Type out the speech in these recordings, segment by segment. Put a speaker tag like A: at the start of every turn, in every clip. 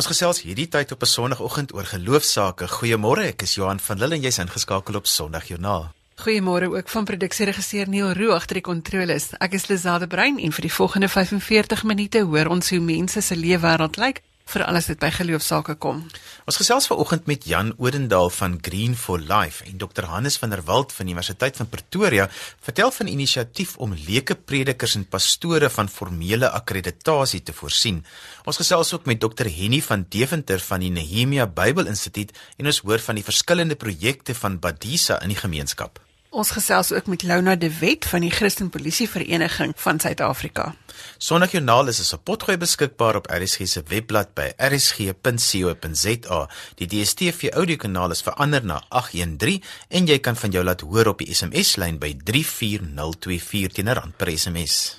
A: Ons gesels hierdie tyd op 'n Sondagoggend oor geloofsaake. Goeiemôre, ek is Johan van Lille en jy's ingeskakel op Sondagjoernaal.
B: Goeiemôre ook van produksieregisseur Neil Roo agter die kontroles. Ek is Lizade Brein en vir die volgende 45 minute hoor ons hoe mense se lewe wêreld lyk vir alles wat by geloofsake kom.
A: Ons gesels vanoggend met Jan Odendaal van Green for Life en Dr Hannes van der Walt van Universiteit van Pretoria vertel van 'n inisiatief om leuke predikers en pastore van formele akkreditasie te voorsien. Ons gesels ook met Dr Henny van Deventer van die Nehemia Bybelinstituut en ons hoor van die verskillende projekte van Badisa in die gemeenskap.
B: Ons gesels ook met Lona de Wet van die Christen Polisie Vereniging van Suid-Afrika.
A: Sondagjoernaal is as 'n potgooi beskikbaar op RSG se webblad by rsg.co.za. Die DStv audiokanaal is verander na 813 en jy kan van jou laat hoor op die SMS-lyn by 34024 teen rand per SMS.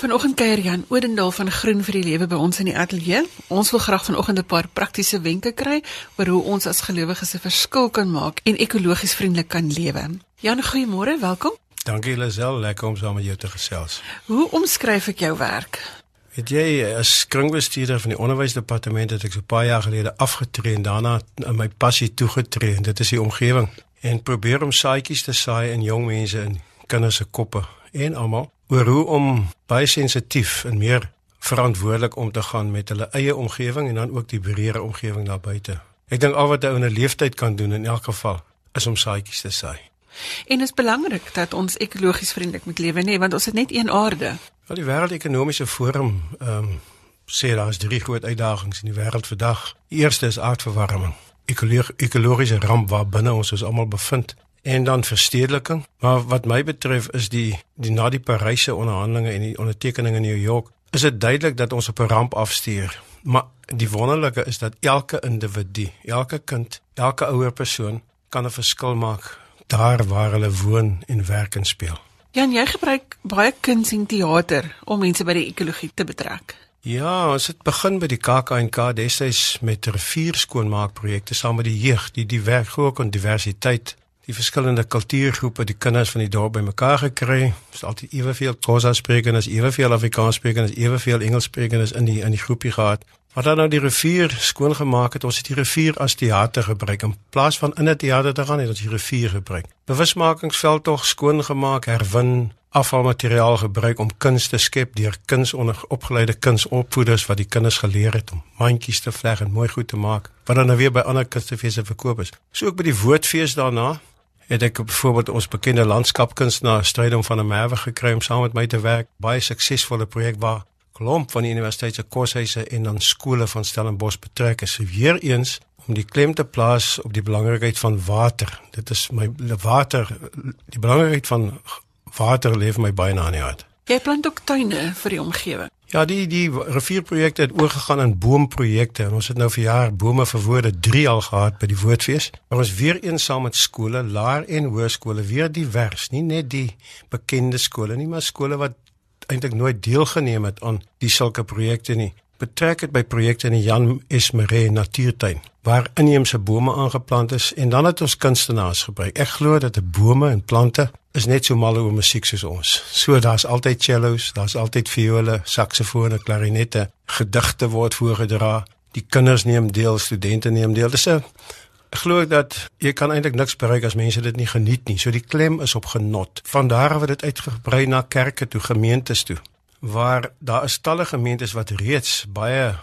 B: Vanoggend kuier Jan Odendaal van Groen vir die Lewe by ons in die ateljee. Ons wil graag vanoggend 'n paar praktiese wenke kry oor hoe ons as gelowiges 'n verskil kan maak en ekologies vriendelik kan lewe. Jan, goeiemôre, welkom.
C: Dankie Lisel, lekker om saam met jou te gesels.
B: Hoe omskryf ek jou werk?
C: Weet jy, as kringbestuurder van die onderwysdepartement het ek so 'n paar jaar gelede afgetree en daarna in my passie toegetree en dit is die omgewing en probeer om saadjies te saai in jong mense in kinders se koppe en almal oor hoe om baie sensitief en meer verantwoordelik om te gaan met hulle eie omgewing en dan ook die breëre omgewing daar buite. Ek dink al wat 'n ouer leeftyd kan doen in elk geval is om saadjies te saai.
B: En dit is belangrik dat ons ekologies vriendelik moet lewe, nee, want ons het net een aarde.
C: Wel die wêreldekonomiese forum ehm um, sê daar is drie groot uitdagings in die wêreld vandag. Die eerste is aardverwarming. Ekologiese ramp waar binne ons ons almal bevind en dan verstedeliking. Maar wat my betref is die die na die Paryse onderhandelinge en die ondertekening in New York, is dit duidelik dat ons op 'n ramp afstuur. Maar die wonderlike is dat elke individu, elke kind, elke ouer persoon kan 'n verskil maak daar waar hulle woon en werk en speel.
B: Jan, jy gebruik baie kuns en teater om mense by die ekologie te betrek.
C: Ja, ons het begin by die KAKNK destyds met rivierskoonmaakprojekte saam met die jeug, die die werk ook en diversiteit die verskillende kultuurgroepe, die kinders van die dorp bymekaar gekry. Dis altyd eweveel Xhosa sprekendes, eweveel Afrikaans sprekendes, eweveel Engels sprekendes in die in die groepie gehad. Wat dan nou die rivier skoon gemaak het, ons het die rivier as teater gebruik in plaas van in 'n teater te gaan, het ons die rivier gebruik. Bewusmakingsveld tog skoon gemaak, herwin, afvalmateriaal gebruik om kuns te skep deur kunsopgeleide kunsopvoeders wat die kinders geleer het om mandjies te vleg en mooi goed te maak wat dan nou weer by ander kunstefeeste verkoop is. So ook by die woordfees daarna het ek byvoorbeeld ons bekende landskapkunstenaar Strydom van der Merwe gekry om saam met my te werk. Baie suksesvolle projek waar klomp van die universiteit se koshuise en dan skole van Stellenbosch betrek is. Weer eens om die klem te plaas op die belangrikheid van water. Dit is my water die belangrikheid van water leef my baie na in die hart.
B: Jy plant ook tuine vir die omgewing.
C: Ja, die die rivierprojekte het oorgegaan in boomprojekte en ons het nou vir jaar bome vir woorde 3 al gehad by die woordfees. Maar ons weer eens saam met skole, laer en hoërskole weer divers, nie net die bekende skole nie, maar skole wat eintlik nooit deelgeneem het aan die sulke projekte nie. Betrek dit by projekte in die Jan Esmeré Natuurtuin waar inheemse bome aangeplant is en dan het ons kunstenaars gebruik. Ek glo dat 'n bome en plante is net so mal oor musiek soos ons. So daar's altyd cellos, daar's altyd viole, saksofone, klarinette, gedigte word voorgedra. Die kinders neem deel, studente neem deel. Dis 'n ek glo dat jy kan eintlik niks bereik as mense dit nie geniet nie. So die klem is op genot. Vandaar word dit uitgebrei na kerke toe, gemeentes toe waar daar is talle gemeentes wat reeds baie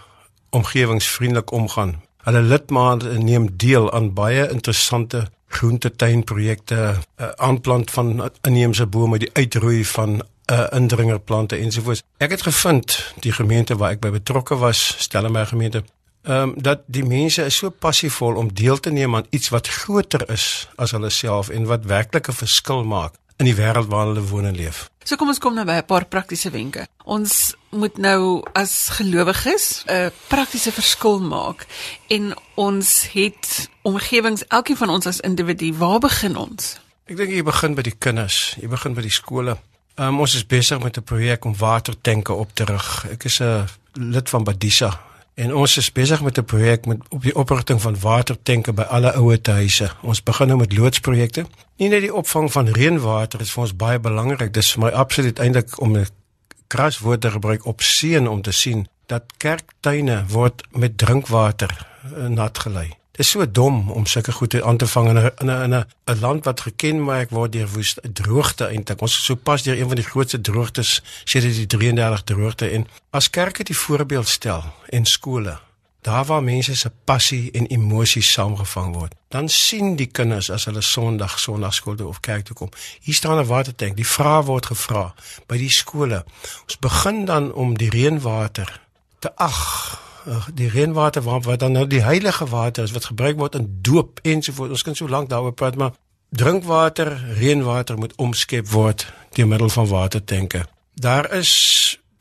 C: omgewingsvriendelik omgaan. Hulle lidmate neem deel aan baie interessante groentetuinprojekte, uh, aanplant van inheemse bome, die uitroei van uh, indringerplante ensovoorts. Ek het gevind die gemeente waar ek by betrokke was, Stellenberg gemeente, ehm um, dat die mense is so passievol om deel te neem aan iets wat groter is as hulle self en wat werklik 'n verskil maak in die wêreld waar hulle woon en leef.
B: So kom ons kom nou by 'n paar praktiese wenke. Ons moet nou as gelowiges 'n praktiese verskil maak en ons het omgewings, elkeen van ons as individu, waar begin ons?
C: Ek dink jy begin by die kinders, jy begin by die skole. Um, ons is besig met 'n projek om watertanke op te rig. Ek is 'n lid van Badisa En ons is besig met 'n projek met op die oprigting van watertanke by alle ouer huise. Ons begin nou met loodsprojekte. Nie net die opvang van reënwater is vir ons baie belangrik. Dis vir my absoluut eintlik om 'n kraswoord te gebruik op seën om te sien dat kerktuine word met drinkwater uh, nat gelei. Dit is so dom om sulke goede aan te vang in 'n in 'n 'n land wat gekenmerk word deur woest droogte eintlik. Ons is so pas deur een van die grootste droogtes sedert die 33 droogte en as kerke die voorbeeld stel en skole daar waar mense se passie en emosies saamgevang word dan sien die kinders as hulle sonderdag sonndagskool toe of kerk toe kom hier staan 'n watertank die vrae word gevra by die skole ons begin dan om die reënwater te ag die reënwater wat wat dan nou die heilige water is wat gebruik word in doop ensovoorts. Ons kan so lank daaroor praat, maar drinkwater, reënwater moet omskep word deur middel van watertanke. Daar is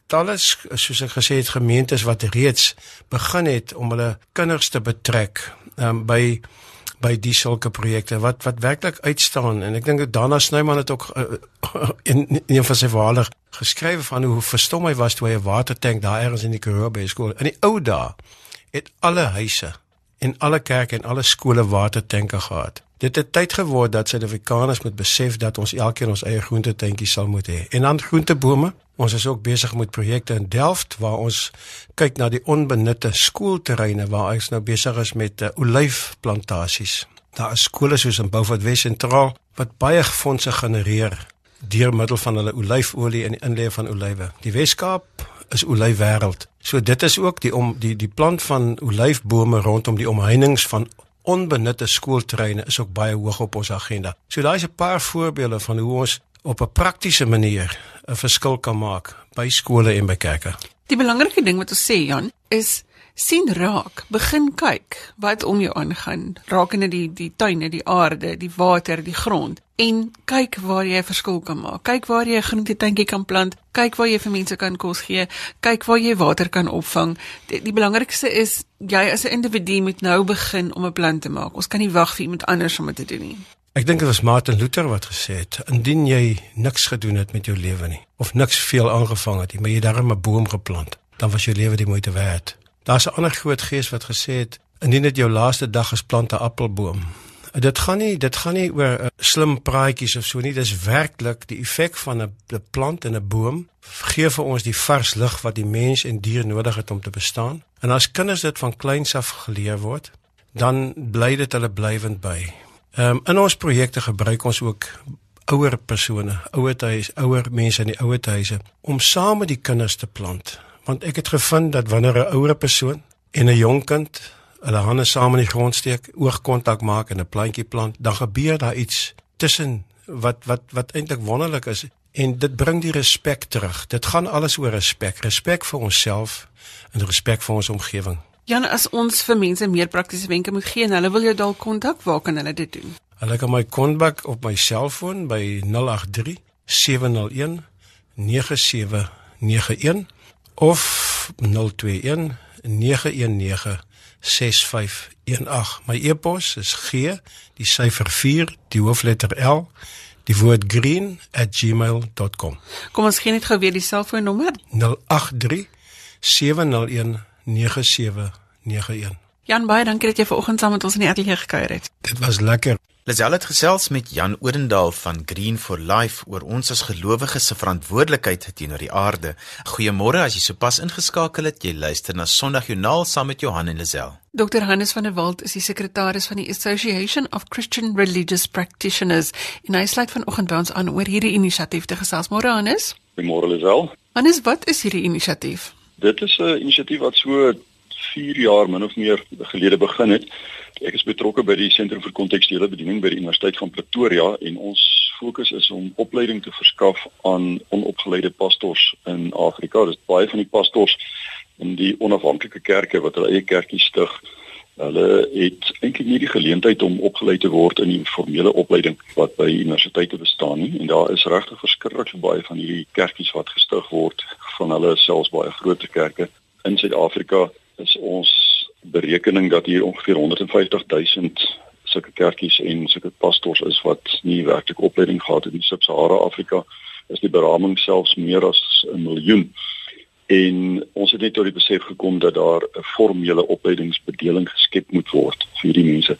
C: alles soos ek gesê het gemeentes wat reeds begin het om hulle kinders te betrek um, by by die sulke projekte wat wat werklik uitstaan en ek dink dat Dana Snyman het ook uh, in, in een van sy verhale geskryf van hoe verstom hy was toe hy 'n watertank daar ergens in die Karoo by skool. In die ou dae het alle huise en alle kerke en alle skole watertanke gehad. Dit het tyd geword dat Suid-Afrikaners moet besef dat ons elkeen ons eie groentetentjie sal moet hê. En dan groentebome. Ons is ook besig met projekte in Delft waar ons kyk na die onbenutte skoolterreine waar ons nou besig is met uh, olyfplantasies. Daar is skole soos in Beaufort West Sentraal wat baie fondse genereer deur middel van hulle olyfolie en die inlei van olywe. Die Weskaap is olyfwêreld. So dit is ook die om die die plant van olyfbome rondom die omheinings van onbenutte skoolterreine is ook baie hoog op ons agenda. So daai is 'n paar voorbeelde van hoe ons op 'n praktiese manier 'n verskil kan maak by skole en by kerke.
B: Die belangrike ding wat ons sê Jan is sien raak, begin kyk wat om jou aangaan, rakende die die tuine, die aarde, die water, die grond en kyk waar jy 'n verskil kan maak. Kyk waar jy 'n groentetuintjie kan plant, kyk waar jy vir mense kan kos gee, kyk waar jy water kan opvang. Die, die belangrikste is jy as 'n individu moet nou begin om 'n plan te maak. Ons kan nie wag vir iemand anders om dit te doen nie.
C: Ek dink dit was Martin Luther wat gesê het: "Indien jy niks gedoen het met jou lewe nie of niks veel aangevang het nie, maar jy darm 'n boom geplant, dan was jou lewe die moeite werd." Daar's 'n ander groot gees wat gesê het indien dit jou laaste dag is plant 'n appelboom. Dit gaan nie dit gaan nie oor uh, slim praatjies of so nie, dis werklik die effek van 'n plant en 'n boom gee vir ons die vars lug wat die mens en dier nodig het om te bestaan. En as kinders dit van kleins af geleer word, dan bly dit hulle blywend by. Ehm um, in ons projekte gebruik ons ook ouer persone, ouer huise, ouer mense in die ouer huise om saam met die kinders te plant want ek het gevind dat wanneer 'n ouer persoon en 'n jong kind hulle hande saam in die grond steek, oogkontak maak en 'n plantjie plant, dan gebeur daar iets tussen wat wat wat eintlik wonderlik is en dit bring die respek terug. Dit gaan alles oor respek, respek vir onsself en respek vir ons omgewing.
B: Jan, as ons vir mense meer praktiese wenke moet gee en hulle wil jou dalk kontak, waar kan hulle dit doen?
C: Hulle kan my kontak op my selfoon by 083 701 9791 of 021 919 6518. My e-pos is G, die syfer 4, die hoofletter L, die woord green@gmail.com.
B: Kom ons gee net gou weer die selfoonnommer.
C: 083 701 9791.
B: Jan baie dankie dat jy vanoggend saam met ons in die ateljee gekuier het.
C: Dit was lekker.
A: Lisel het gesels met Jan Odendaal van Green for Life oor ons as gelowiges se verantwoordelikheid teenoor die aarde. Goeiemôre as jy sopas ingeskakel het. Jy luister na Sondagjoernaal saam met Johan en Lisel.
B: Dr Hannes van der Walt is die sekretaris van die Association of Christian Religious Practitioners. En hy sluit vanoggend by ons aan oor hierdie inisiatief te gesels. Môre Hannes.
D: Goeiemôre Lisel.
B: Hannes, wat is hierdie inisiatief?
D: Dit is 'n inisiatief wat so 4 jaar min of meer gelede begin het Ek is betrokke by die Sentrum vir Kontekstuele Bediening by die Universiteit van Pretoria en ons fokus is om opleiding te verskaf aan onopgeleide pastors in Afrika. Dis baie van die pastors in die onafhanklike kerke wat hulle eie kerkie stig. Hulle het eintlik nie die geleentheid om opgeleid te word in die formele opleiding wat by universiteite bestaan nie en daar is regtig verskriklik baie van hierdie kerkies wat gestig word van hulle selfs baie groot kerke in Suid-Afrika is ons berekening dat hier ongeveer 150 000 sulke kerkies en sulke pastors is wat nie werklik opleiding gehad het in Sub-Sahara Afrika is die beraming selfs meer as 'n miljoen. En ons het net tot die besef gekom dat daar 'n formele opleidingsbedeling geskep moet word vir die mense.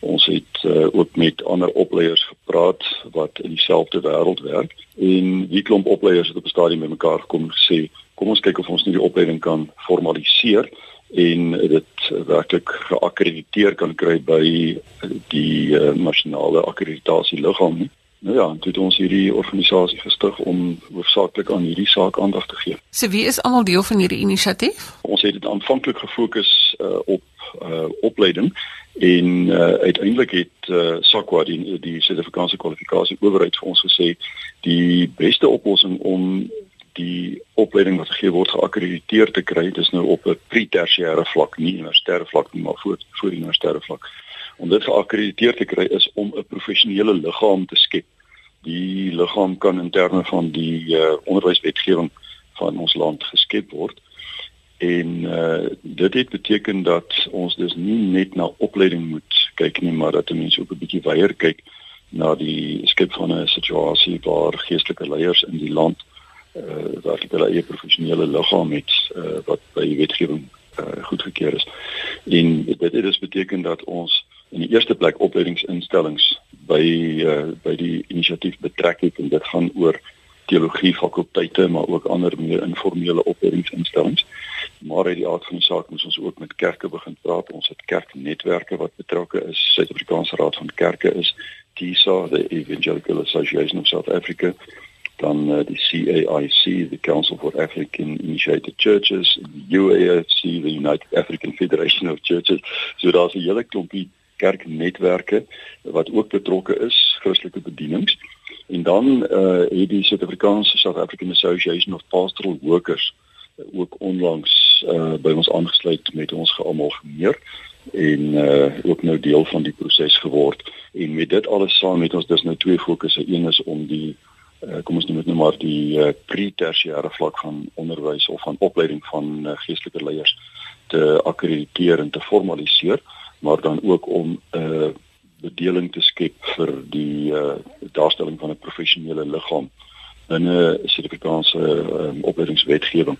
D: Ons het uh, ook met ander opleiers gepraat wat in dieselfde wêreld werk en die klomp opleiers het op 'n stadium bymekaar gekom en gesê kom ons kyk of ons nie die opleiding kan formaliseer en dit werklik geakkrediteer kan kry by die uh, nasionale akkreditasieliggaam nie. Nou ja, dit ons hierdie organisasie gestig om hoofsaaklik aan hierdie saak aandag te gee.
B: So wie is almal deel van hierdie inisiatief?
D: Ons het dit aanvanklik gefokus uh, op uh, opleiding en uh, uiteindelik het uh, SAQA die die Suid-Afrikaanse kwalifikasie owerheid vir ons gesê die beste oplossing om die opleiding wat gegee word geakkrediteer te kry dis nou op 'n pre-tersiêre vlak nie universitêre vlak nie maar voor voor die universitêre vlak om dit geakkrediteer te kry is om 'n professionele liggaam te skep. Die liggaam kan in terme van die uh, onderwyswetgewing van ons land geskep word. En uh, dit het beteken dat ons dus nie net na opleiding moet kyk nie maar dat mense ook 'n bietjie wyeer kyk na die skep van 'n situasie waar geestelike leiers in die land uh, wat hulle eie professionele liggaam het uh, wat by wetgewing uh, goedgekeur is en dit het dus beteken dat ons in die eerste plek opleidingsinstellings by uh, by die inisiatief betrek het en dit gaan oor teologie fakulteite maar ook ander meer informele opleidingsinstellings. Maar uit die aard van die saak moet ons ook met kerke begin praat. Ons het kerknetwerke wat betrokke is. Suid-Afrikaanse Raad van Kerke is TISA, the Evangelical Association of South Africa, dan uh, die CAIC, the Council for African Initiated Churches, die UAFC, the United African Federation of Churches. So daar's 'n hele klompie kerknetwerke wat ook betrokke is, Christelike bedienings. En dan uh het die Suid-Afrikaanse South African Association of Pastoral Workers uh, ook onlangs uh by ons aangesluit met ons gealmal gemeer en uh ook nou deel van die proses geword. En met dit alles saam het ons dus nou twee fokusse. Een is om die kom ons noem dit nou maar die uh, pre-tersiêre vlak van onderwys of van opleiding van uh, geestelike leiers te akkrediteer en te formaliseer maar dan ook om 'n uh, bedeling te skep vir die uh, daarstelling van 'n professionele liggaam in 'n Suid-Afrikaanse um, opleidingswetgewing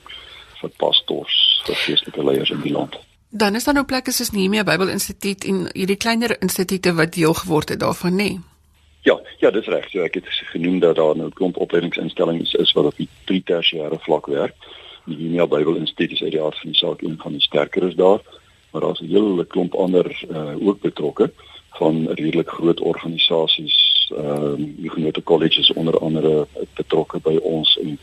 D: vir pastors, vir geestelike leiers in die land.
B: Dan is daar nou plekke soos Nehemia Bybelinstituut en hierdie kleiner instituie wat deel geword het daarvan, nê? Nee?
D: Ja, ja, dis reg. So ek het genoem dat daar nou 'n klomp opleidingsinstellings is wat op die pre-tersiêre vlak werk. Die Nehemia Bybelinstituut is uit die aard van die saak een van die sterkeres daar maar daar's 'n hele klomp ander uh, ook betrokke van redelik groot organisasies ehm die genoemde colleges onder andere betrokke by ons en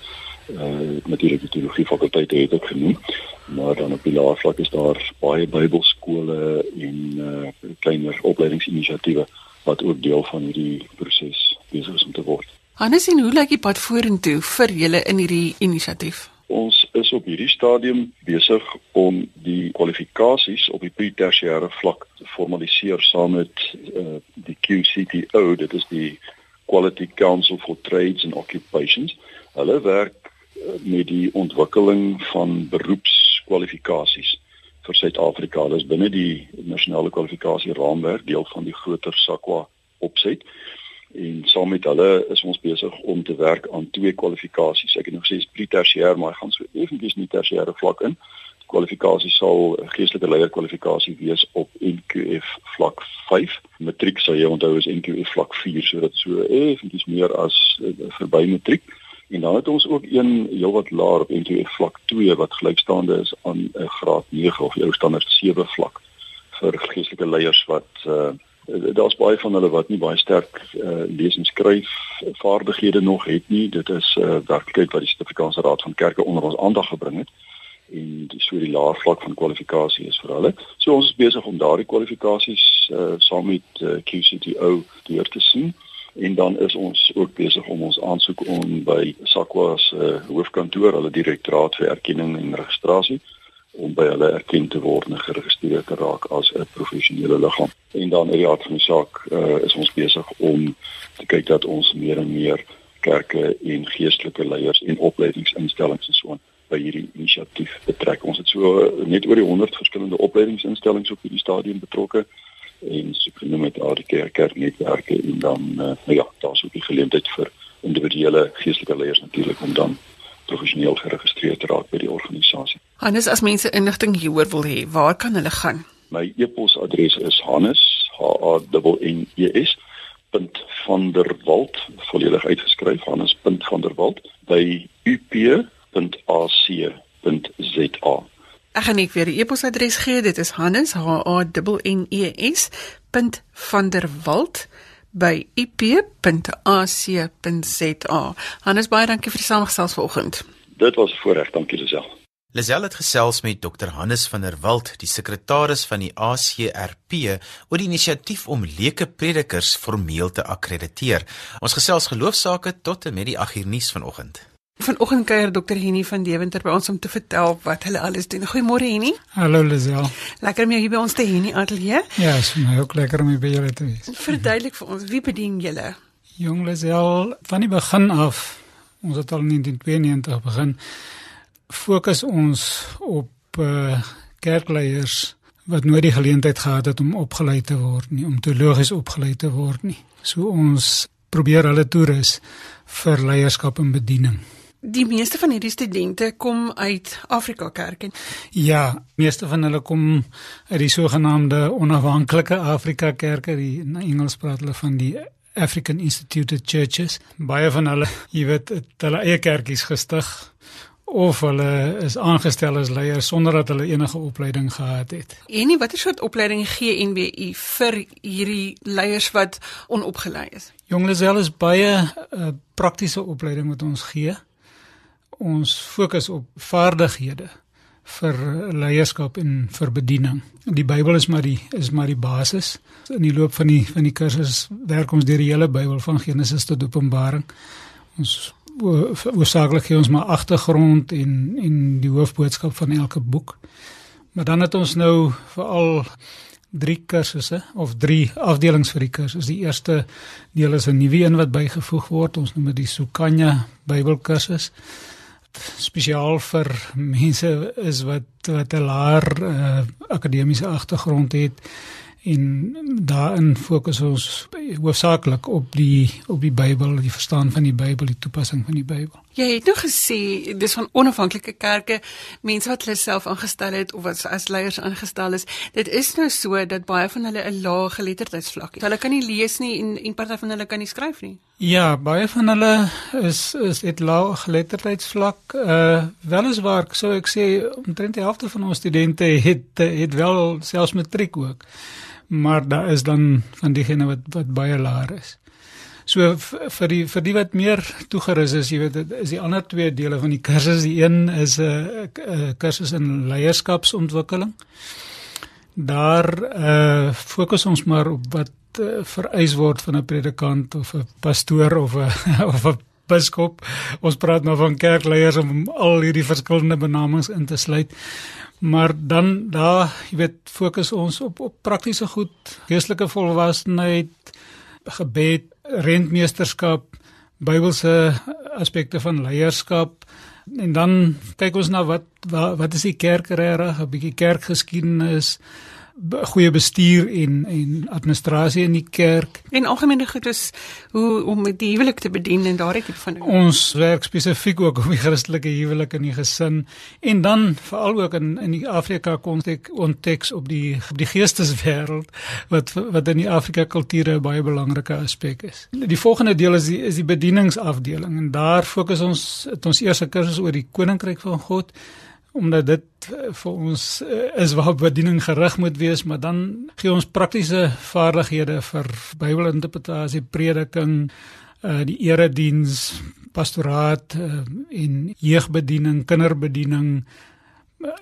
D: uh natuurlik die teologie fakulteit het ook genoem maar dan op die laervlak is daar baie Bybelskole en uh kleiner opleidingsinisiatiewe wat ook deel van hierdie proses besig is om te word.
B: Hannes, en hoe lyk die pad vorentoe vir julle in hierdie inisiatief?
D: Ons is op hierdie stadium besig om die kwalifikasies op die pre-tersiêre vlak te formaliseer saam met uh, die QCTO, dit is die Quality Council for Trades and Occupations. Hulle werk uh, met die ontwikkeling van beroepskwalifikasies vir Suid-Afrika. Dit is binne die nasionale kwalifikasie raamwerk deel van die groter SAQA opset en saam met hulle is ons besig om te werk aan twee kwalifikasies. Ek het nog gesê pre-tersiêr, maar ek gaan so effentjies nie tersiêre vlak in. Die kwalifikasie sal geestelike leier kwalifikasie wees op NQF vlak 5. Matriek sal jy onthou is NQF vlak 4, so dit so effentjies meer as uh, verby matriek. En dan het ons ook een heelwat laer op NQF vlak 2 wat gelykstaande is aan 'n uh, graad 9 of jou standaard 7 vlak vir geestelike leiers wat uh, Eh, daar's baie van hulle wat nie baie sterk uh, lees en skryf vaardighede nog het nie. Dit is 'n uh, eh, werklikheid wat die Suid-Afrikaanse Raad van Kerke onder ons aandag gebring het en dis so die laer vlak van kwalifikasie is vir hulle. So ons is besig om daardie kwalifikasies uh, saam met uh, QCTO deur te sien en dan is ons ook besig om ons aansoek om by SAQA se uh, hoofkantoor, hulle direktoraat vir erkenning en registrasie om by hulle erken te word en geregistreer te raak as 'n professionele liggaam. En dan in die aard van die saak uh, is ons besig om te kyk dat ons meer en meer kerke en geestelike leiers en opleidingsinstellings en so aan by hierdie inisiatief betrek. Ons het so uh, net oor die 100 verskillende opleidingsinstellings op hierdie stadium betrokke en so genoem met ADK kerknetwerke en dan uh, nou ja, daar's ook die geleentheid vir individuele geestelike leiers natuurlik om dan professioneel geregistreer te raak by die organisasie.
B: Hannes, as mense inligting hieroor wil hê, waar kan hulle gaan?
D: My e-posadres is hannes h a n e s .vanderwalt volledig uitgeskryf hannes.vanderwalt by up.ac.za
B: Ek gaan net weer die e-posadres gee. Dit is hannes h a n e s .vanderwalt by ip.ac.za. Hannes baie dankie vir die samestelling vanoggend.
D: Dit was 'n voorreg, dankie Lisel.
A: Lisel het gesels met Dr Hannes van der Walt, die sekretaris van die ACRP, oor die inisiatief om leuke predikers formeel te akkrediteer. Ons gesels geloofsaake tot en met die 8uur nuus vanoggend.
B: Vanoggend kuier Dr Henny van Deventer by ons om te vertel wat hulle alles doen. Goeiemôre Henny.
E: Hallo Lisel.
B: Lekker om jou hier by ons te hê in die ateljee.
E: Ja, is vir my ook lekker om by julle te wees.
B: Verduidelik vir ons, wie bedien julle?
E: Jong Lisel, van die begin af, ons het al in 1992 begin, fokus ons op uh, kerkleiers wat nooit die geleentheid gehad het om opgelei te word nie, om teologies opgelei te word nie. So ons probeer hulle toerus vir leierskap en bediening.
B: Die meeste van hierdie studente kom uit Afrika Kerk en
E: Ja, meeste van hulle kom uit die sogenaamde onafhanklike Afrika Kerke, die in Engels praat hulle van die African Instituted Churches. Baie van hulle, jy weet, het hulle eie kerkies gestig of hulle is aangestel as leiers sonder dat hulle enige opleiding gehad het.
B: en watter soort opleiding gee NBU vir hierdie leiers wat onopgelei is.
E: Jong Lisel is baie uh, praktiese opleiding wat ons gee. Ons fokus op vaardighede vir leierskap en vir bediening. Die Bybel is maar die is maar die basis. In die loop van die van die kursus werk ons deur die hele Bybel van Genesis tot Openbaring. Ons oorsaaklik gee ons maar agtergrond en en die hoofboodskap van elke boek. Maar dan het ons nou veral drie kursusse of drie afdelings vir die kursus. Die eerste deel is 'n nuwe een wat bygevoeg word. Ons noem dit die Sukanya Bybelkursus. Spesiaal vir mense is wat wat 'n laer uh, akademiese agtergrond het en daarin fokus ons hoofsaaklik op die op die Bybel, die verstaan van die Bybel, die toepassing van die Bybel.
B: Jy het nou gesê dis van onafhanklike kerke, mense wat hulle self aangestel het of wat as leiers aangestel is. Dit is nou so dat baie van hulle 'n lae geletterdheidsvlak het. Hulle kan nie lees nie en en party van hulle kan nie skryf nie.
E: Ja, baie van hulle is is het lae geletterdheidsvlak. Uh weliswaar sou ek sê omtrent die helfte van ons studente het het wel selfs matriek ook. Maar daar is dan van diegene wat wat baie laer is. So vir die vir die wat meer toegerus is, jy weet, dit is die ander twee dele van die kursus. Die een is 'n uh, uh, kursus in leierskapsontwikkeling. Daar uh fokus ons maar op wat uh, vereis word van 'n predikant of 'n pastoor of 'n of 'n biskop. Ons praat nou van kerkleiers om al hierdie verskillende benamings in te sluit. Maar dan daar, jy weet, fokus ons op op praktiese goed, geestelike volwassenheid, gebed, rentmeesterskap, Bybelse aspekte van leierskap. En dan kyk ons na wat wat, wat is die kerk regtig, 'n bietjie kerkgeskiedenis, goeie bestuur en en administrasie in die kerk.
B: En algemene goed is hoe om die huwelik te bedien en daardie tipe van ding.
E: Ons werk spesifiek ook op die Christelike huwelik in die gesin en dan veral ook in in die Afrika konteks konteks op die op die geesteswêreld wat wat in die Afrika kulture 'n baie belangrike aspek is. Die volgende deel is die is die bedieningsafdeling en daar fokus ons het ons eerste kursus oor die koninkryk van God omdat dit eh, vir ons uh, is waar bediening gerig moet wees, maar dan gee ons praktiese vaardighede vir Bybelinterpretasie, prediking, uh, die erediens, pastoraat uh, en jeugbediening, kinderbediening,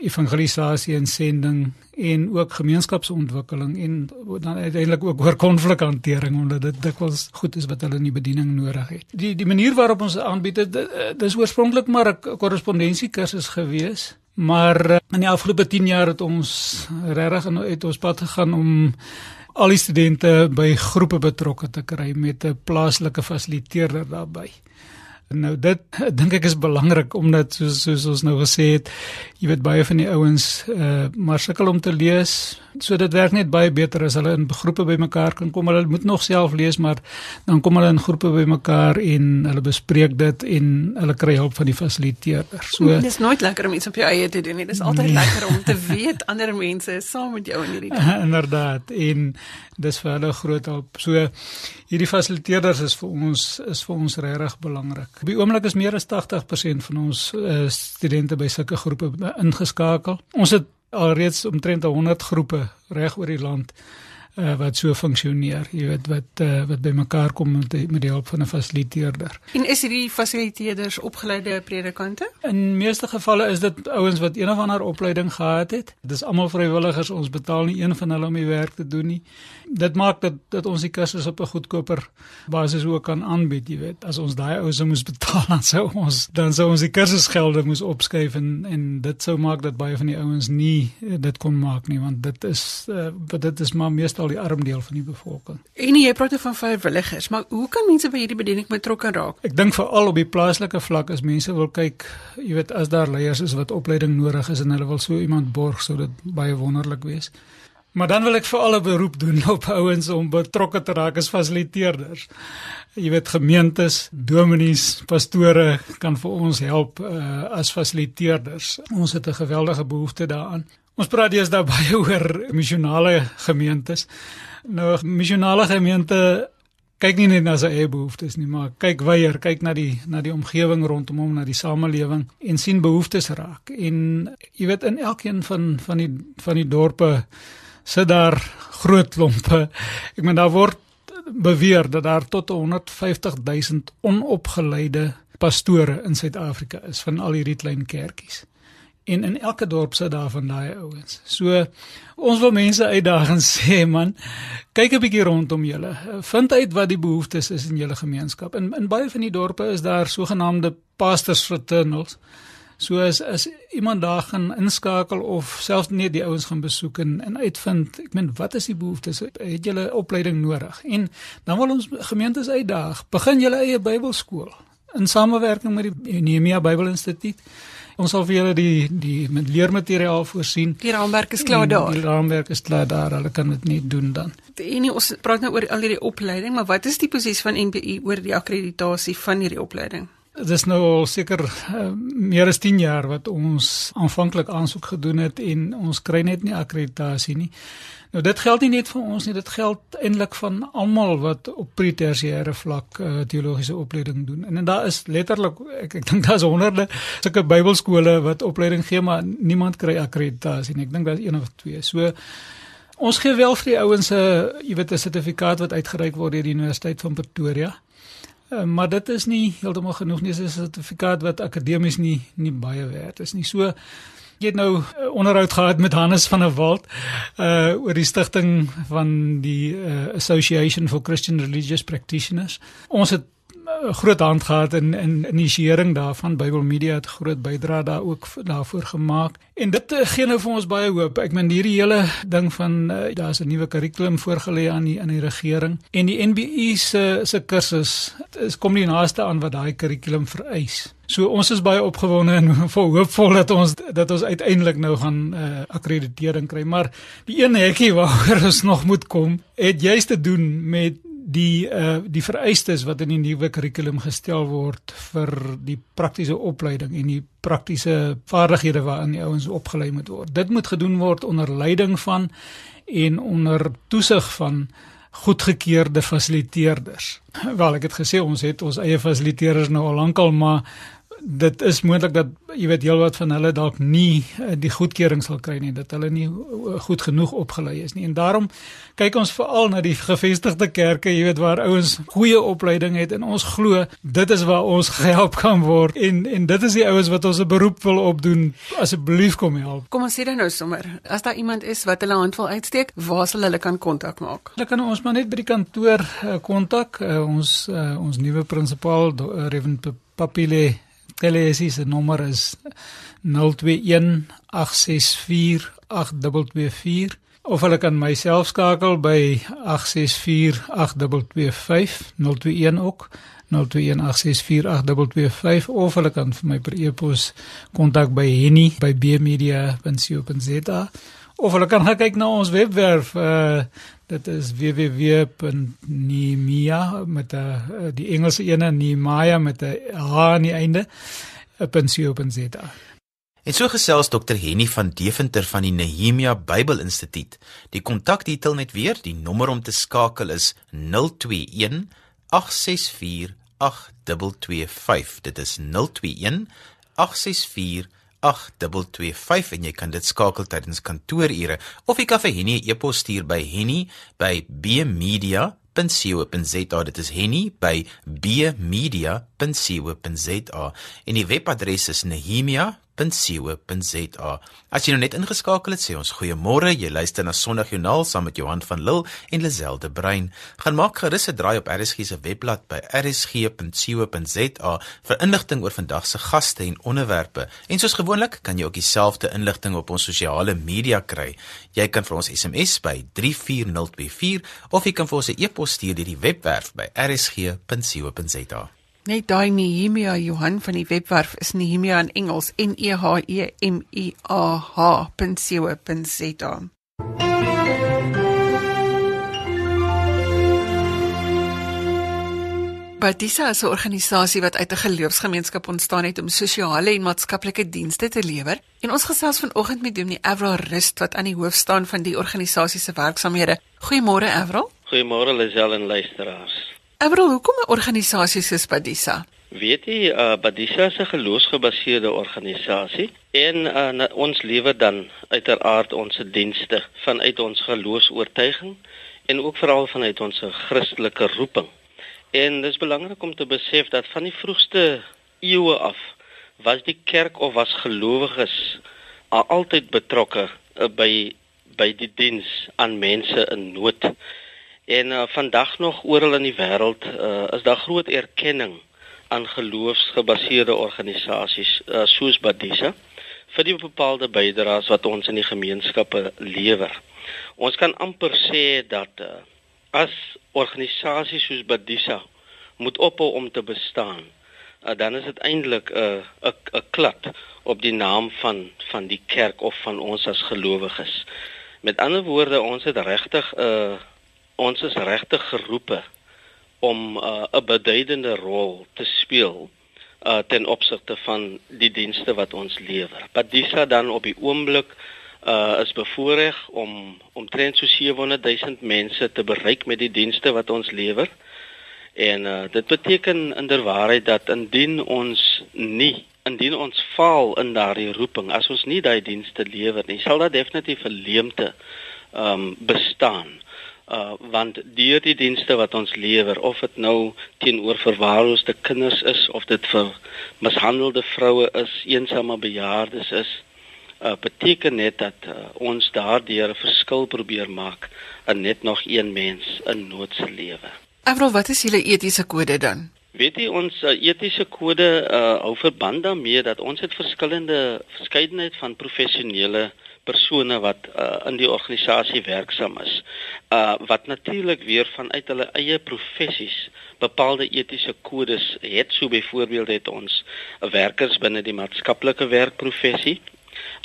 E: evangelisasie en sending en ook gemeenskapsontwikkeling en dan uiteindelik ook oor konflikhantering omdat dit dikwels goed is wat hulle in die bediening nodig het. Die die manier waarop ons aanbied dit is oorspronklik maar 'n korrespondensiekursus gewees Maar uh, in die afgelope 10 jaar het ons regtig uit ons pad gegaan om al die studente by groepe betrokke te kry met 'n plaaslike fasiliteerder daarbey. Nou dit dink ek is belangrik omdat soos soos ons nou gesê het, jy weet baie van die ouens uh maar sukkel om te lees, So dit werk net baie beter as hulle in groepe bymekaar kan kom. Hulle moet nog self lees, maar dan kom hulle in groepe bymekaar en hulle bespreek dit en hulle kry hulp van die fasiliteerder. So
B: Dit is nooit lekker om iets op jou eie te doen nie. Dit is altyd nee. lekker om te weet ander mense is saam met jou in hierdie ding.
E: Inderdaad. En dis vir hulle groot hulp. So hierdie fasiliteerders is vir ons is vir ons regtig belangrik. Op die oomblik is meer as 80% van ons uh, studente by sulke groepe ingeskakel. Ons het alreeds omtrent 100 groepe reg oor die land uh, wat so funksioneer. Jy weet wat uh, wat bymekaar kom met die, met die hulp van 'n fasiliteerder.
B: En is hierdie fasiliteerders opgeleide predikante?
E: In meeste gevalle is dit ouens wat een of ander opleiding gehad het. Dis almal vrywilligers. Ons betaal nie een van hulle om die werk te doen nie. Dit maak dat dat ons die kursus op 'n goedkoper basis ook kan aanbied, jy weet. As ons daai ouens moes betaal dan sou ons dan sou ons die kursusgelde moes opskuif en en dit sou maak dat baie van die ouens nie dit kon maak nie want dit is uh, dit is maar meestal meestal die arm deel van die bevolking.
B: En jy praat van vrywilligers, maar hoe kan mense by hierdie bediening betrokke raak?
E: Ek dink veral op die plaaslike vlak as mense wil kyk, jy weet as daar leiers is wat opleiding nodig is en hulle wil so iemand borg, sou dit baie wonderlik wees. Maar dan wil ek vir alle beroep doen op ouens om betrokke te raak as fasiliteerders. Jy weet gemeentes, dominees, pastore kan vir ons help uh, as fasiliteerders. Ons het 'n geweldige behoefte daaraan. Ons praat eers daar baie oor missionale gemeentes. Nou missionale gemeente kyk nie net na sy eie behoeftes nie, maar kyk weier, kyk na die na die omgewing rondom hom, na die samelewing en sien behoeftes raak. En jy weet in elkeen van van die van die dorpe sit daar groot klompe. Ek meen daar word beweer dat daar tot 150 000 onopgeleide pastore in Suid-Afrika is van al hierdie klein kerkies. En in elke dorp sit daar van daai ouens. So ons wil mense uitdaag en sê man, kyk 'n bietjie rondom julle. Vind uit wat die behoeftes is in julle gemeenskap. In in baie van die dorpe is daar sogenaamde pastors fraternals. So as as iemand daar gaan inskakel of selfs net die ouens gaan besoek en en uitvind, ek meen wat is die behoeftes? Het julle opleiding nodig? En dan wil ons gemeentes uitdaag. Begin julle eie Bybelskool in samewerking met die Nehemia Bybelinstituut. Ons sal vir julle die die met leermateriaal voorsien.
B: Die raamwerk is klaar daar.
E: Die raamwerk is klaar daar. Hulle kan dit nie doen dan.
B: En nie, ons praat nou oor al hierdie opleiding, maar wat is die posisie van NBI oor die akkreditasie van hierdie opleiding?
E: Dit is nou al seker uh, meer as 10 jaar wat ons aanvanklik aansoek gedoen het en ons kry net nie akkreditasie nie. Nou dit geld nie net vir ons nie, dit geld eintlik van almal wat op pretersiêre vlak uh, teologiese opleiding doen. En, en daar is letterlik ek ek dink daar's honderde sulke Bybelskole wat opleiding gee, maar niemand kry akkreditasie nie. Ek dink daar's een of twee. So ons gee wel vir die ouens 'n uh, jy weet 'n sertifikaat wat uitgereik word deur die Universiteit van Pretoria. Uh, maar dit is nie heeltemal genoeg nie. Dit is 'n sertifikaat wat akademies nie nie baie werd is nie. So Ek het nou uh, onderhoud gehad met Hannes van der Walt uh oor die stigting van die uh, Association for Christian Religious Practitioners. Ons het groot hand gehad in in inisiering daarvan Bible Media het groot bydrae daar ook daarvoor gemaak en dit uh, gee nou vir ons baie hoop. Ek meen hierdie hele ding van uh, daar's 'n nuwe kurrikulum voorgelê aan die in die regering en die NBI se se kursus is kom nie naaste aan wat daai kurrikulum vereis. So ons is baie opgewonde en vol hoopvol dat ons dat ons uiteindelik nou gaan uh, akkreditering kry, maar die een hekkie waaroor ons nog moet kom, het juist te doen met die uh, die vereistes wat in die nuwe kurrikulum gestel word vir die praktiese opleiding en die praktiese vaardighede waarin die ouens opgelei moet word. Dit moet gedoen word onder leiding van en onder toesig van goedgekeurde fasiliteerders. Wel, ek het gesê ons het ons eie fasiliteerders nou al lankal, maar dit is moontlik dat jy weet heelwat van hulle dalk nie eh, die goedkeuring sal kry nie dat hulle nie eh, goed genoeg opgelei is nie. En daarom kyk ons veral na die gevestigde kerke jy weet waar ouens goeie opleiding het en ons glo dit is waar ons gehelp kan word. En en dit is die ouens wat ons 'n beroep wil opdoen. Asseblief kom help.
B: Kom ons sê dan nou sommer as daar iemand is wat hulle hand wil uitsteek waar sal hulle kan kontak maak?
E: Hulle kan ons maar net by die kantoor eh, kontak. Uh, uh, ons uh, ons nuwe prinsipaal uh, Reverend Papile Telesie se nommer is 021 864 8224 of hulle kan myself skakel by 864 8225 021 ook 021 864 8225 of hulle kan vir my per e-pos kontak by henny by bmedia.co.za of hulle kan gaan kyk na ons webwerf uh dit is www.nehemia met 'n uh, die Engelse ene Nehemia met 'n h aan die einde .co.za.
A: En so gesels Dr Henny van Deventer van die Nehemia Bybelinstituut. Die kontakdetail net weer, die nommer om te skakel is 021 864 8225. Dit is 021 864 8225 en jy kan dit skakel tydens kantoorure of jy kan vir Henny 'n e-pos stuur by henny@bmedia.co.za dit is henny by bmedia.co.za en die webadres is nehemia www.rsg.co.za. As jy nou net ingeskakel het, sê ons goeiemôre. Jy luister na Sondagjoernaal saam met Johan van Lille en Lazelle de Bruin. Gaan maak gerus 'n draai op RSG se webblad by rsg.co.za vir inligting oor vandag se gaste en onderwerpe. En soos gewoonlik, kan jy ook dieselfde inligting op ons sosiale media kry. Jy kan vir ons SMS by 34024 of jy kan vir ons 'n e-pos stuur deur die webwerf by rsg.co.za.
B: Net daai Nehemia Johan van die webwerf is Nehemia in Engels N E H E M I A H.co.za. Badisa is 'n organisasie wat uit 'n geloofsgemeenskap ontstaan het om sosiale en maatskaplike dienste te lewer. En ons gesels vanoggend met Dominee Avril Rust wat aan die hoof staan van die organisasie se werksamehede. Goeiemôre Avril.
F: Goeiemôre Lisel en luisteraars.
B: Avril, hoekom 'n organisasie soos Badisa?
F: Weet jy, uh, Badisa is 'n geloofsgebaseerde organisasie en uh, ons lewer dan uiteraard ons dienste vanuit ons geloofsoortuiging en ook veral vanuit ons Christelike roeping. En dit is belangrik om te besef dat van die vroegste eeue af was die kerk of was gelowiges altyd betrokke by by die diens aan mense in nood. En uh, vandag nog oral in die wêreld uh, is daar groot erkenning aan geloofsgebaseerde organisasies uh, soos Badisa vir die bepaalde bydraes wat ons in die gemeenskappe lewer. Ons kan amper sê dat uh, as organisasies soos Badisa moet ophou om te bestaan, uh, dan is dit eintlik 'n uh, 'n klap op die naam van van die kerk of van ons as gelowiges. Met ander woorde, ons het regtig 'n uh, ons is regtig geroepe om 'n uh, beduidende rol te speel uh, ten opsigte van die dienste wat ons lewer. Badisa dan op die oomblik uh, is bevoorreg om omtrent so 700 000 mense te bereik met die dienste wat ons lewer. En uh, dit beteken inderwaarheid dat indien ons nie indien ons faal in daardie roeping as ons nie daai dienste lewer nie, sal daar definitief 'n leemte ehm um, bestaan uh want deur die dienste wat ons lewer of dit nou teenoor verwaarloosde kinders is of dit vir mishandelde vroue is, eensame bejaardes is, uh beteken net dat uh, ons daardeur 'n verskil probeer maak in net nog een mens in nood se lewe.
B: Avrou, wat is julle etiese kode dan?
F: Weet jy ons uh, etiese kode uh hou verband daarmee dat ons het verskillende verskeidenheid van professionele persone wat uh, in die organisasie werksaam is. Uh wat natuurlik weer vanuit hulle eie professies bepaalde etiese kodes het. So byvoorbeeld het ons werkers binne die maatskaplike werkprofessie.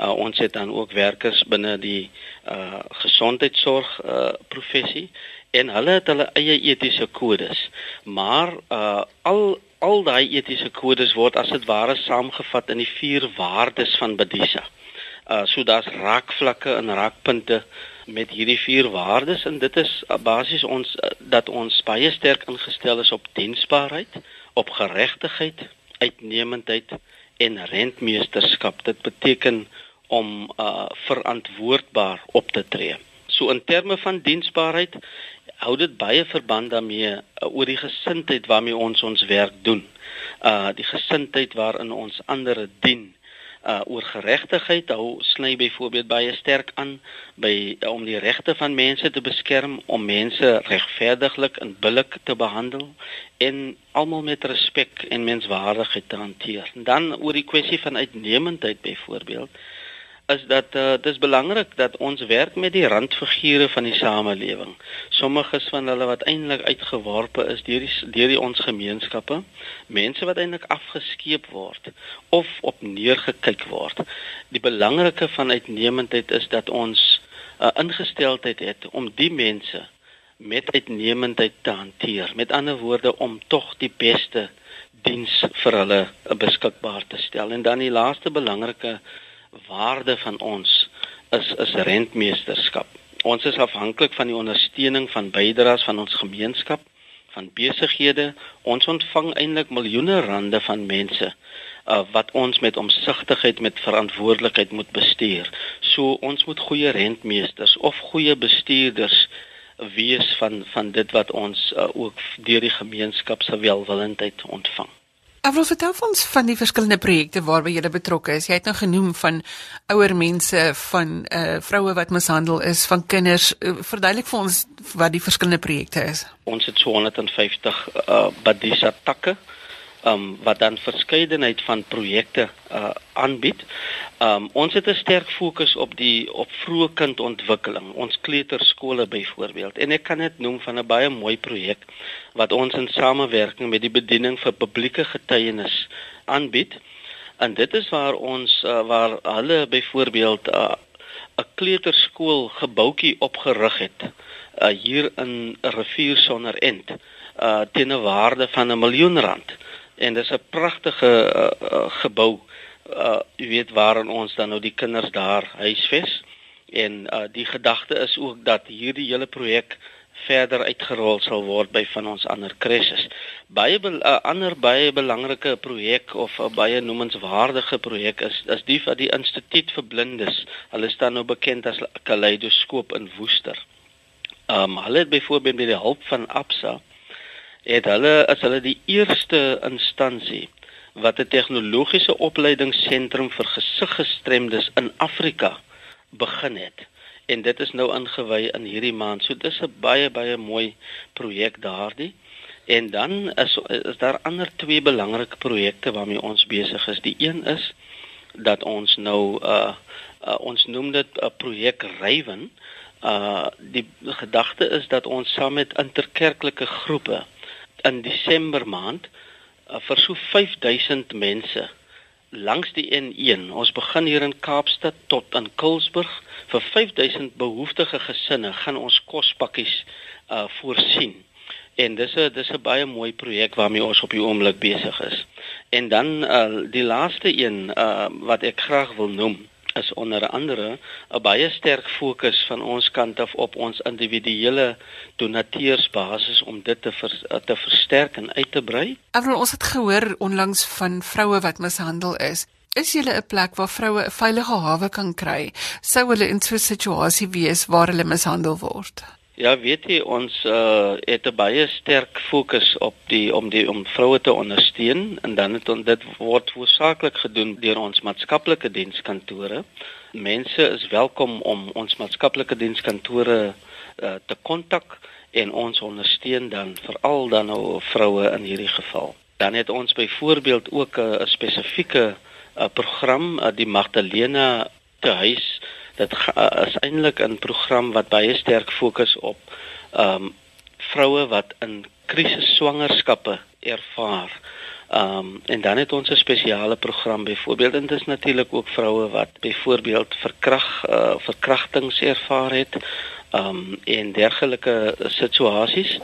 F: Uh ons het dan ook werkers binne die uh gesondheidsorg uh professie en hulle het hulle eie etiese kodes. Maar uh al al daai etiese kodes word as dit ware saamgevat in die vier waardes van Buddhisa. Uh so daar's raakvlakke en raakpunte met hierdie vier waardes en dit is uh, basies ons uh, dat ons baie sterk ingestel is op diensbaarheid, op geregtigheid, uitnemendheid en rentmeesterskap. Dit beteken om uh verantwoordbaar op te tree. So in terme van diensbaarheid hou dit baie verband daarmee uh, oor die gesindheid waarmee ons ons werk doen. Uh die gesindheid waarin ons ander dien uh oor geregtigheid hou sny byvoorbeeld baie sterk aan by uh, om die regte van mense te beskerm om mense regverdiglik en billik te behandel en almal met respek en menswaardigheid te hanteer. Dan oor die kwessie van uitnemendheid byvoorbeeld is dat uh, dis belangrik dat ons werk met die randfigure van die samelewing. Sommiges van hulle wat eintlik uitgeworpe is deur die deur die ons gemeenskappe, mense wat eintlik afgeskeep word of op neergekyk word. Die belangrike van uitnemendheid is dat ons 'n ingesteldheid het om die mense met uitnemendheid te hanteer. Met ander woorde om tog die beste diens vir hulle beskikbaar te stel. En dan die laaste belangrike waarde van ons is is rentmeesterskap. Ons is afhanklik van die ondersteuning van bydraes van ons gemeenskap, van besighede. Ons ontvang eintlik miljoene rande van mense uh, wat ons met omsigtigheid met verantwoordelikheid moet bestuur. So ons moet goeie rentmeesters of goeie bestuurders wees van van dit wat ons uh, ook deur die gemeenskap se welwillendheid ontvang.
B: Ek wil vertel ons van die verskillende projekte waarby jy betrokke is. Jy het nou genoem van ouer mense, van uh vroue wat mishandel is, van kinders. Uh, verduidelik vir ons wat die verskillende projekte is.
F: Ons het so 150 uh Badisa takke um, wat dan verskeidenheid van projekte uh, aanbied. Um, ons het 'n sterk fokus op die op vroeë kindontwikkeling, ons kleuterskole byvoorbeeld. En ek kan dit noem van 'n baie mooi projek wat ons in samewerking met die bediening vir publieke getuienis aanbied. En dit is waar ons uh, waar hulle byvoorbeeld 'n uh, kleuterskool gebouetjie opgerig het uh, hier in 'n rivier sonder end uh teen 'n waarde van 'n miljoen rand en dis 'n pragtige uh, uh, gebou uh jy weet waarin ons dan nou die kinders daar huisves en uh die gedagte is ook dat hierdie hele projek verder uitgerol sal word by van ons ander krisis. Baie 'n uh, ander baie belangrike projek of 'n baie noemenswaardige projek is is die van die Instituut vir Blindes. Hulle staan nou bekend as Kaleidoskoop in Woester. Um hulle het byvoorbeeld met die hulp van Absa het hulle as hulle die eerste instansie wat 'n tegnologiese opleidingsentrum vir gesiggestremdes in Afrika begin het. En dit is nou ingewy in hierdie maand. So dis 'n baie baie mooi projek daardie. En dan is is daar ander twee belangrike projekte waarmee ons besig is. Die een is dat ons nou uh, uh ons noem dit 'n projek Rywen. Uh die gedagte is dat ons saam met interkerklike groepe in Desember maand uh, vir so 5000 mense langs die N1. Ons begin hier in Kaapstad tot in Kulsburg vir 5000 behoeftige gesinne gaan ons kospakkies uh voorsien. En dis 'n dis 'n baie mooi projek waarmee ons op die oomblik besig is. En dan uh die laaste een uh wat ek graag wil noem is onder andere 'n baie sterk fokus van ons kant af op ons individuele donateursbasis om dit te ver, te versterk en uit te brei.
B: Avril, ons het gehoor onlangs van vroue wat mishandel is. Is julle 'n plek waar vroue 'n veilige hawe kan kry sou hulle in so 'n situasie wees waar hulle mishandel word?
F: Ja, weet jy ons uh, het 'n baie sterk fokus op die om die om vroue te ondersteun en dan het ons dit word hoofsaaklik gedoen deur ons maatskaplike dienskantore. Mense is welkom om ons maatskaplike dienskantore uh, te kontak en ons ondersteun dan veral dan nou vroue in hierdie geval. Dan het ons byvoorbeeld ook 'n spesifieke uh, program, uh, die Magdalena te huis dit uh, is eintlik 'n program wat baie sterk fokus op ehm um, vroue wat in krisis swangerskappe ervaar. Ehm um, en dan het ons 'n spesiale program byvoorbeeld en dit is natuurlik ook vroue wat byvoorbeeld verkrag uh, verkrachtings ervaar het ehm um, en dergelike situasies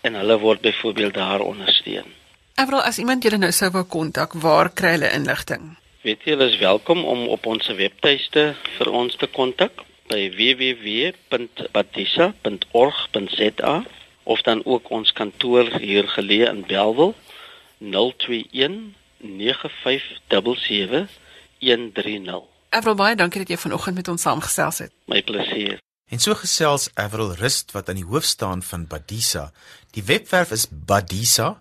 F: en hulle word byvoorbeeld daar ondersteun.
B: Evrol as iemand julle nou sou wou kontak, waar kry hulle inligting?
F: Weet jy, hulle is welkom om op ons webtuiste vir ons te kontak by www.batisa.org.za of dan ook ons kantoor hier geleë in Belwel 021 9577 130.
B: Evrol baie dankie dat jy vanoggend met ons saamgesels het.
F: My plesier.
A: En so gesels Avril Rust wat aan die hoof staan van Badisa. Die webwerf is badisa.co.za.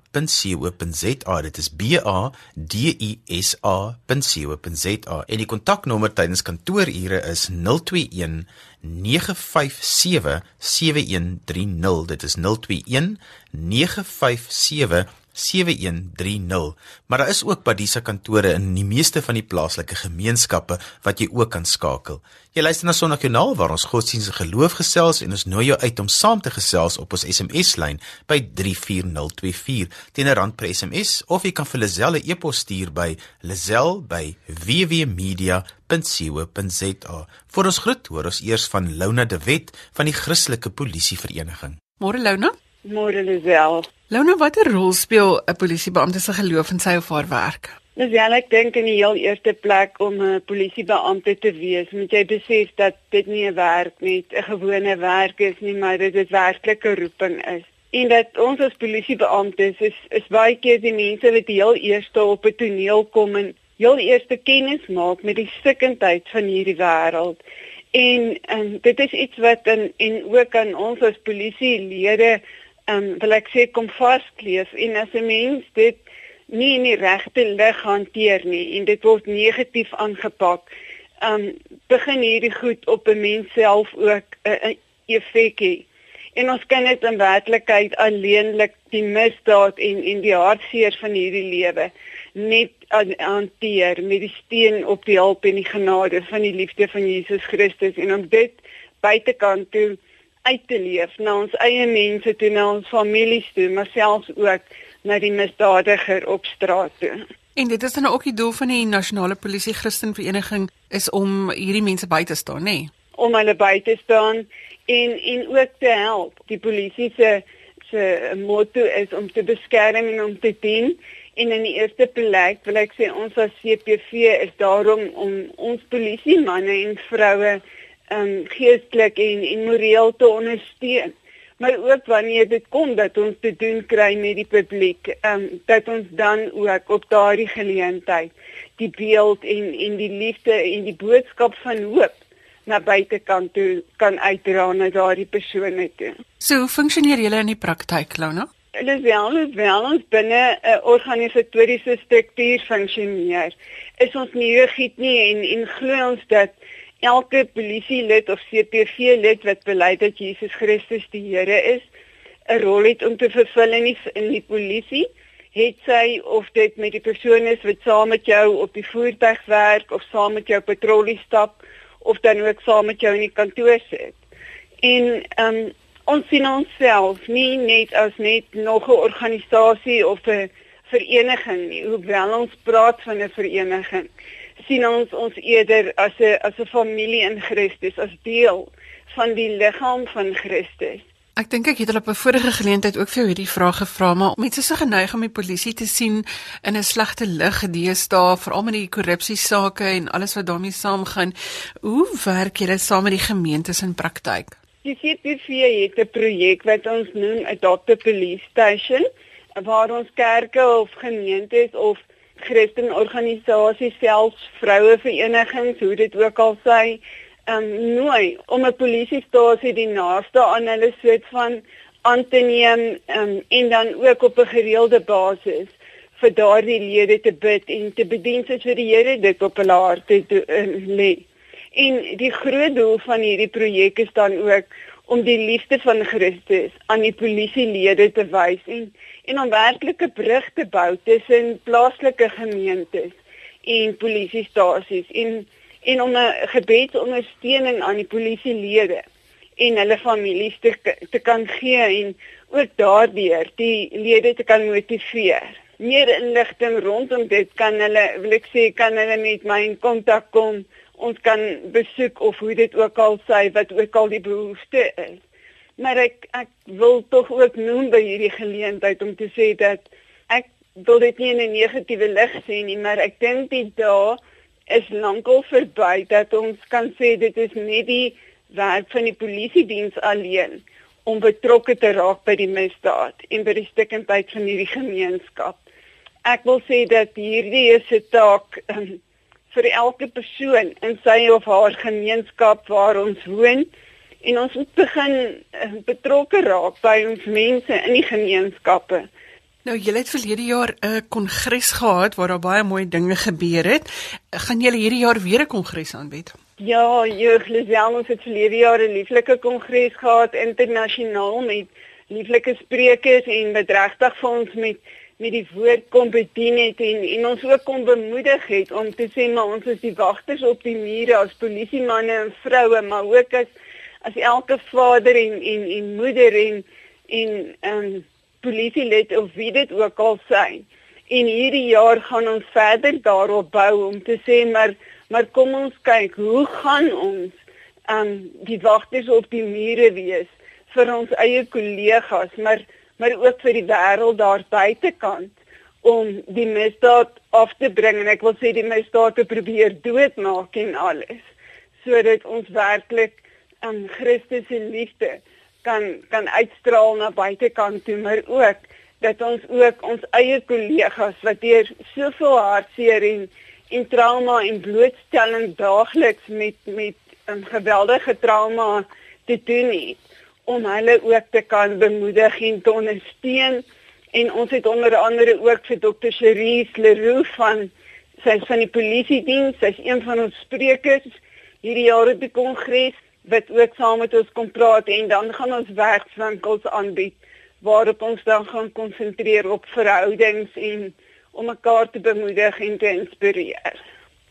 A: Dit is B A D I S A.co.za. En die kontaknommer tydens kantoorure is 021 957 7130. Dit is 021 957 7130. Maar daar is ook Badisa kantore in die meeste van die plaaslike gemeenskappe wat jy ook kan skakel. Jy luister na Sondagjoernaal waar ons godsdienst en geloof gesels en ons nooi jou uit om saam te gesels op ons SMS-lyn by 34024 teen 'n rand per SMS of jy kan vir Lazelle e-pos stuur by lazel@wwmedia www.rsg.co.za. Vir ons groet hoor ons eers van Lona de Wet van die Christelike Polisie Vereniging.
B: Môre Lona?
G: Môre Lisel.
B: Lona, watter rol speel 'n polisiebeampte se geloof in sy of haar werk?
G: Lisel, ek dink in die heel eerste plek om 'n polisiebeampte te wees, moet jy besef dat dit nie 'n werk net 'n gewone werk is nie, maar dit 'n werklike roeping is. En dat ons as polisiebeamptes is is baie keer die mense wat heel eerste op 'n toneel kom en heel eerste kennis maak met die stikkindheid van hierdie wêreld. En en dit is iets wat in en ook aan ons as polisielede ehm um, wil ek sê kom vaskleef en as 'n mens dit nie in die regte lig hanteer nie en dit word negatief aangepak. Ehm um, begin hierdie goed op 'n mens self ook 'n effek hê. En ons kan dit in werklikheid alleenlik die misdaad en en die hartseer van hierdie lewe net hanteer met die steun op die hulp en die genade van die liefde van Jesus Christus en om dit buitekant toe uit te leef na ons eie mense toe na ons families toe maar selfs ook na die misdadiger op straat toe.
B: En dit is dan ook die doel van die Nasionale Polisie Christen Vereniging is om hierdie mense by te staan, nê? Nee?
G: Om hulle by te staan en en ook te help. Die polisie se se motto is om te beskerm en om te dien. En in die eerste plek wil ek sê ons as CPV is daarom om ons polisie manne en vroue um geestelik en en moreel te ondersteun. Maar ook wanneer dit kom dat ons te doen kry met die publiek, um dat ons dan ook op daardie geleentheid die beeld en en die liefde en die boodskap van hoop na buitekant toe kan uitdra na daardie persone toe.
B: So, hoe funksioneer julle in die praktyk, Lona?
G: Hulle wel, wel ons binne 'n organisatoriese struktuur funksioneer. Is ons nie rigied nie en en glo ons dat elke polisielid of CPV lid wat bely dat Jesus Christus die Here is, 'n rol het om te vervul in die, in die polisie. Het sy of dit met die persoon is wat saam met jou op die voertuig werk of saam met jou patrollie stap of dan ook saam met jou in die kantoor sit. En ehm um, ons sien onsself nie net as net nog 'n organisasie of 'n vereniging nie, hoewel ons praat van 'n vereniging. Sien ons ons eerder as 'n as 'n familie in Christus, as deel van die liggaam van Christus.
B: Ek dink ek het hulle op 'n vorige geleentheid ook vir hierdie vraag gevra, maar mense is so geneig om die polisie te sien in 'n slegte lig deesdae, veral met die korrupsie sake en alles wat daarmee saamgaan. Hoe werk julle saam met die gemeentes in praktyk?
G: Die CPV het 'n projek wat ons noem Adopt a Police Station waar ons kerke of gemeentes of Christenorganisasies selfs vroueverenigings, hoe dit ook al sê, um, nooi om 'n polisiestasie die naaste aan hulle soort van aan te neem um, en dan ook op 'n gereelde basis vir daardie lede te bid en te bedien soos vir die Here dit op hulle harte te uh, lê. En die groot doel van hierdie projek is dan ook om die liefde van Christus aan die polisielede te wys en en om werklike brug te bou tussen plaaslike gemeentes en polisiestasies en en om 'n gebedsondersteuning aan die polisielede en hulle families te te kan gee en ook daardeur die lede te kan motiveer. Meer inligting rondom dit kan hulle wil ek sê kan hulle met my in kontak kom ons kan besoek of hoe dit ook al sê wat ook al die behoefte is. Maar ek ek wil tog ook noem by hierdie geleentheid om te sê dat ek wil dit nie in 'n negatiewe lig sien nie, maar ek dink die dae is lankal verby dat ons kan sê dit is nie die werk van die polisie diens alleen om betrokke te raak by die misdaad en by die stikkindheid van hierdie gemeenskap. Ek wil sê dat hierdie is 'n taak um, vir elke persoon in sy of haar gemeenskap waar ons woon en ons moet begin uh, betrokke raak by ons mense in die gemeenskappe.
B: Nou julle het verlede jaar 'n kongres gehad waar daar baie mooi dinge gebeur het. Gaan julle hierdie jaar weer 'n kongres aanbied?
G: Ja, jeuglisel ons het verlede jaar 'n lieflike kongres gehad internasionaal met lieflike sprekers en wat regtig vir ons met met die woord kom bedien het en en ons ook kom bemoedig het om te sê maar ons is die wagters op die mure as polisiemanne en vroue maar ook as as elke vader en en en moeder en en ehm um, polisielid of wie dit ook al sê. En hierdie jaar gaan ons verder daarop bou om te sê maar maar kom ons kyk hoe gaan ons um die wagters op die mure wees vir ons eie kollegas, maar maar ook vir die wêreld daar buitekant om die misdaad af te bring. En ek wil sê die misdaad te probeer doodmaak en alles sodat ons werklik aan um, Christus se liefde kan kan uitstraal na buitekant toe. Maar ook dat ons ook ons eie kollegas wat deur soveel hartseer en en trauma en blootstelling daagliks met met 'n geweldige trauma te doen het om hulle ook te kan bemoedig en te ondersteun en ons het onder andere ook vir Dr. Cherise Leroux van sy van die polisie diens, sy's een van ons sprekers hierdie jaar op die kongres wat ook saam met ons kom praat en dan gaan ons werkswinkels aanbied waarop ons dan gaan konsentreer op verhoudings en om mekaar te bemoedig en te inspireer.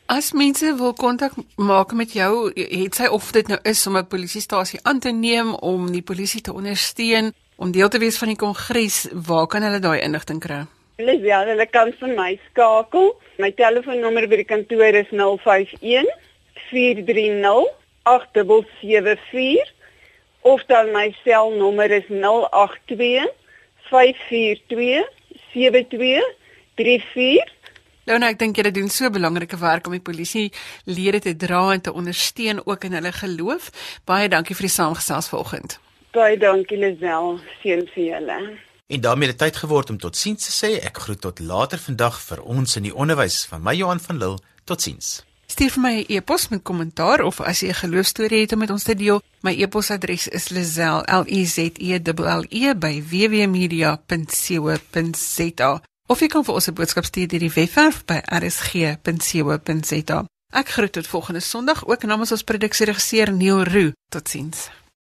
B: As mense wil kontak maak met jou, het sy of dit nou is om 'n polisiestasie aan te neem om die polisie te ondersteun om deel te wees van die kongres, waar kan hulle daai inligting kry?
G: Hulle ja, hulle kan vir my skakel. My telefoonnommer by die kantoor is 051 430 8774 of dan my selnommer is 082 542 7234.
B: Nou nou ek dink julle doen so belangrike werk om die polisie lede te dra en te ondersteun ook in hulle geloof. Baie dankie vir die saamgesels vanoggend.
G: Baie dankie Lisel, seën vir julle.
A: En daarmee het dit tyd geword om totsiens te sê. Ek groet tot later vandag vir ons in die onderwys van my Johan van Lille. Totsiens.
B: Stuur vir my 'n e e-pos met kommentaar of as jy 'n geloostorie het om met ons te deel. My e-posadres is lizel l e z e l e by www.media.co.za. Of jy kan vir ons 'n boodskap stuur deur die webwerf by rsg.co.za. Ek groet tot volgende Sondag ook namens ons produksieregisseur Neil Roo. Totsiens.